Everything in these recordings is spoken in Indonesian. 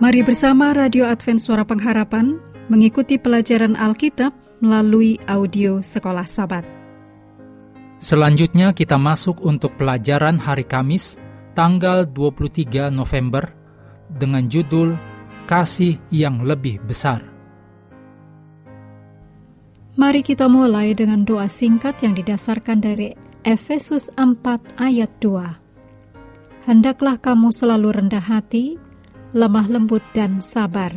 Mari bersama Radio Advent Suara Pengharapan mengikuti pelajaran Alkitab melalui audio Sekolah Sabat. Selanjutnya kita masuk untuk pelajaran hari Kamis, tanggal 23 November dengan judul Kasih yang Lebih Besar. Mari kita mulai dengan doa singkat yang didasarkan dari Efesus 4 ayat 2. Hendaklah kamu selalu rendah hati, lemah lembut dan sabar.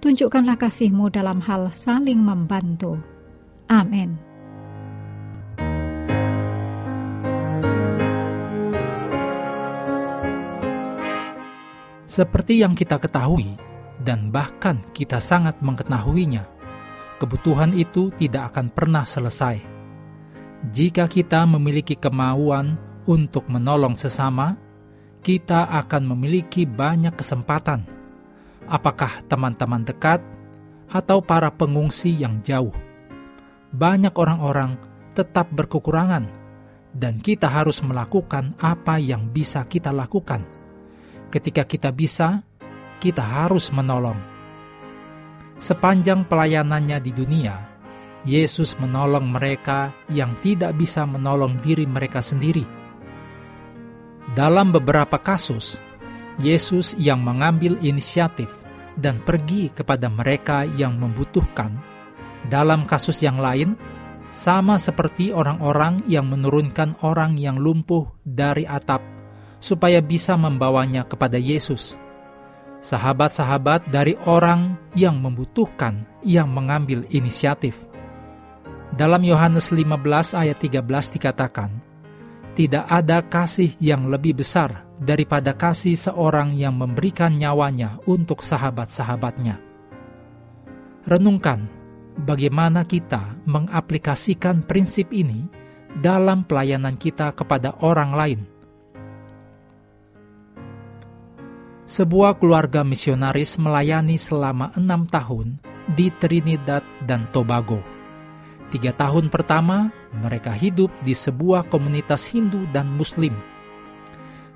Tunjukkanlah kasihmu dalam hal saling membantu. Amin. Seperti yang kita ketahui, dan bahkan kita sangat mengetahuinya, kebutuhan itu tidak akan pernah selesai. Jika kita memiliki kemauan untuk menolong sesama, kita akan memiliki banyak kesempatan. Apakah teman-teman dekat atau para pengungsi yang jauh? Banyak orang-orang tetap berkekurangan, dan kita harus melakukan apa yang bisa kita lakukan. Ketika kita bisa, kita harus menolong. Sepanjang pelayanannya di dunia, Yesus menolong mereka yang tidak bisa menolong diri mereka sendiri dalam beberapa kasus, Yesus yang mengambil inisiatif dan pergi kepada mereka yang membutuhkan. Dalam kasus yang lain, sama seperti orang-orang yang menurunkan orang yang lumpuh dari atap supaya bisa membawanya kepada Yesus. Sahabat-sahabat dari orang yang membutuhkan yang mengambil inisiatif. Dalam Yohanes 15 ayat 13 dikatakan, tidak ada kasih yang lebih besar daripada kasih seorang yang memberikan nyawanya untuk sahabat-sahabatnya. Renungkan bagaimana kita mengaplikasikan prinsip ini dalam pelayanan kita kepada orang lain. Sebuah keluarga misionaris melayani selama enam tahun di Trinidad dan Tobago Tiga tahun pertama, mereka hidup di sebuah komunitas Hindu dan Muslim.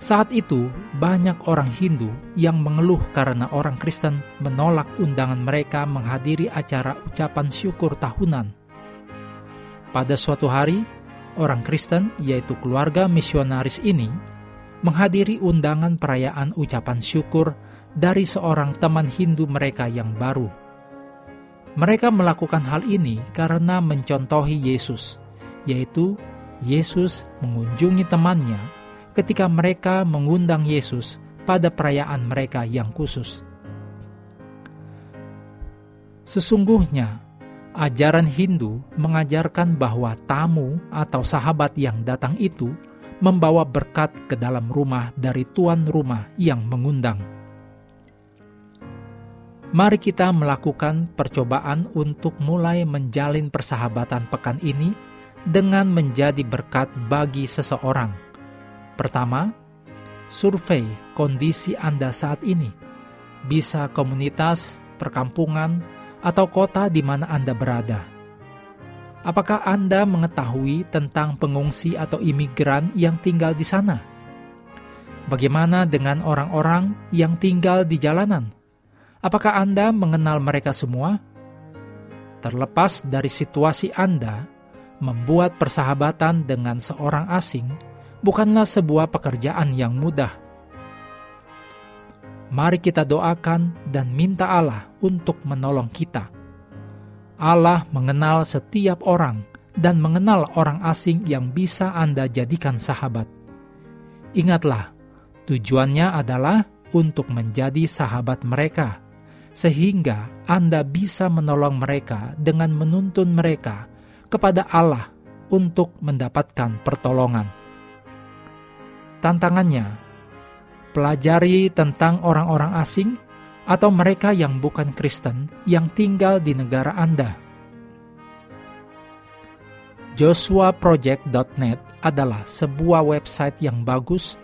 Saat itu, banyak orang Hindu yang mengeluh karena orang Kristen menolak undangan mereka menghadiri acara ucapan syukur tahunan. Pada suatu hari, orang Kristen, yaitu keluarga misionaris ini, menghadiri undangan perayaan ucapan syukur dari seorang teman Hindu mereka yang baru mereka melakukan hal ini karena mencontohi Yesus, yaitu Yesus mengunjungi temannya ketika mereka mengundang Yesus pada perayaan mereka yang khusus. Sesungguhnya, ajaran Hindu mengajarkan bahwa tamu atau sahabat yang datang itu membawa berkat ke dalam rumah dari tuan rumah yang mengundang Mari kita melakukan percobaan untuk mulai menjalin persahabatan pekan ini dengan menjadi berkat bagi seseorang. Pertama, survei kondisi Anda saat ini. Bisa komunitas, perkampungan, atau kota di mana Anda berada. Apakah Anda mengetahui tentang pengungsi atau imigran yang tinggal di sana? Bagaimana dengan orang-orang yang tinggal di jalanan? Apakah Anda mengenal mereka semua? Terlepas dari situasi Anda, membuat persahabatan dengan seorang asing bukanlah sebuah pekerjaan yang mudah. Mari kita doakan dan minta Allah untuk menolong kita. Allah mengenal setiap orang dan mengenal orang asing yang bisa Anda jadikan sahabat. Ingatlah, tujuannya adalah untuk menjadi sahabat mereka sehingga Anda bisa menolong mereka dengan menuntun mereka kepada Allah untuk mendapatkan pertolongan. Tantangannya, pelajari tentang orang-orang asing atau mereka yang bukan Kristen yang tinggal di negara Anda. JoshuaProject.net adalah sebuah website yang bagus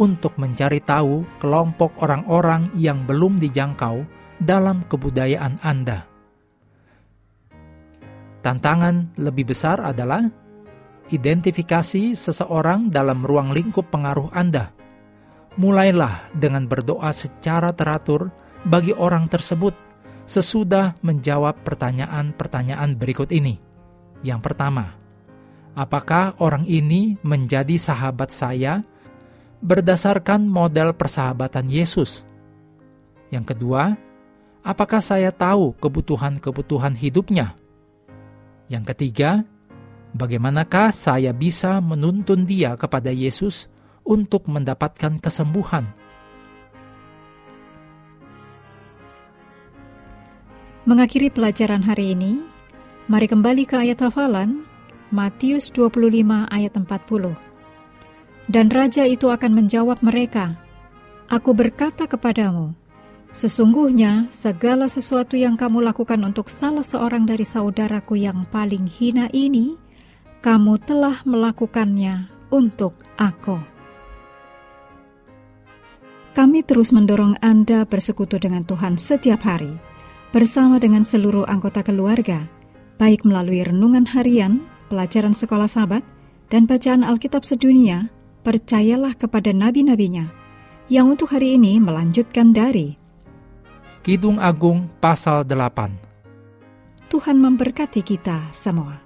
untuk mencari tahu kelompok orang-orang yang belum dijangkau dalam kebudayaan Anda. Tantangan lebih besar adalah identifikasi seseorang dalam ruang lingkup pengaruh Anda. Mulailah dengan berdoa secara teratur bagi orang tersebut sesudah menjawab pertanyaan-pertanyaan berikut ini. Yang pertama, apakah orang ini menjadi sahabat saya berdasarkan model persahabatan Yesus? Yang kedua, apakah saya tahu kebutuhan-kebutuhan hidupnya? Yang ketiga, bagaimanakah saya bisa menuntun dia kepada Yesus untuk mendapatkan kesembuhan? Mengakhiri pelajaran hari ini, mari kembali ke ayat hafalan Matius 25 ayat 40. Dan raja itu akan menjawab mereka, Aku berkata kepadamu, sesungguhnya segala sesuatu yang kamu lakukan untuk salah seorang dari saudaraku yang paling hina ini, kamu telah melakukannya untuk aku. Kami terus mendorong Anda bersekutu dengan Tuhan setiap hari bersama dengan seluruh anggota keluarga, baik melalui renungan harian, pelajaran sekolah sahabat, dan bacaan Alkitab sedunia, percayalah kepada nabi-nabinya, yang untuk hari ini melanjutkan dari Kidung Agung pasal 8 Tuhan memberkati kita semua.